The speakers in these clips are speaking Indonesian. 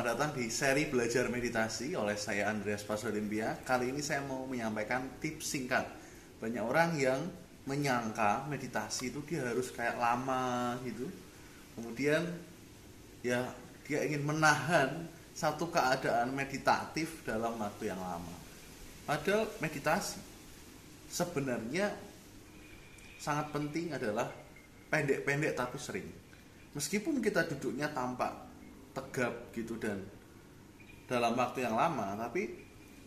datang di seri belajar meditasi oleh saya Andreas Pasolimbia. Kali ini saya mau menyampaikan tips singkat. Banyak orang yang menyangka meditasi itu dia harus kayak lama gitu. Kemudian ya dia ingin menahan satu keadaan meditatif dalam waktu yang lama. Padahal meditasi sebenarnya sangat penting adalah pendek-pendek tapi sering. Meskipun kita duduknya tampak tegap gitu dan dalam waktu yang lama tapi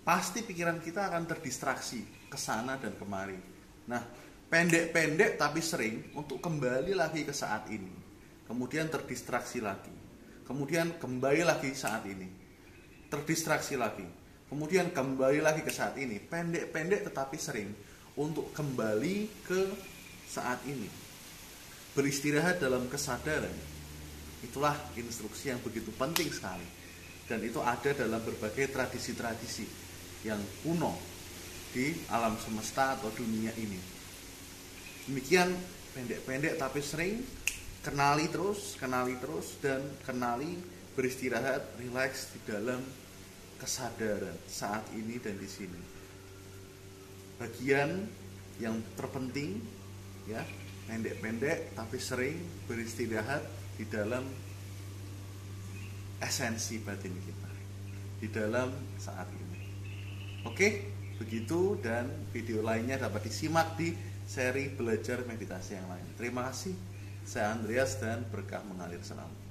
pasti pikiran kita akan terdistraksi ke sana dan kemari. Nah pendek-pendek tapi sering untuk kembali lagi ke saat ini. Kemudian terdistraksi lagi. Kemudian kembali lagi saat ini. Terdistraksi lagi. Kemudian kembali lagi ke saat ini. Pendek-pendek tetapi sering untuk kembali ke saat ini. Beristirahat dalam kesadaran Itulah instruksi yang begitu penting sekali. Dan itu ada dalam berbagai tradisi-tradisi yang kuno di alam semesta atau dunia ini. Demikian pendek-pendek tapi sering kenali terus, kenali terus dan kenali beristirahat, rileks di dalam kesadaran saat ini dan di sini. Bagian yang terpenting ya, pendek-pendek tapi sering beristirahat di dalam esensi batin kita di dalam saat ini. Oke, begitu dan video lainnya dapat disimak di seri belajar meditasi yang lain. Terima kasih. Saya Andreas dan berkah mengalir selamat.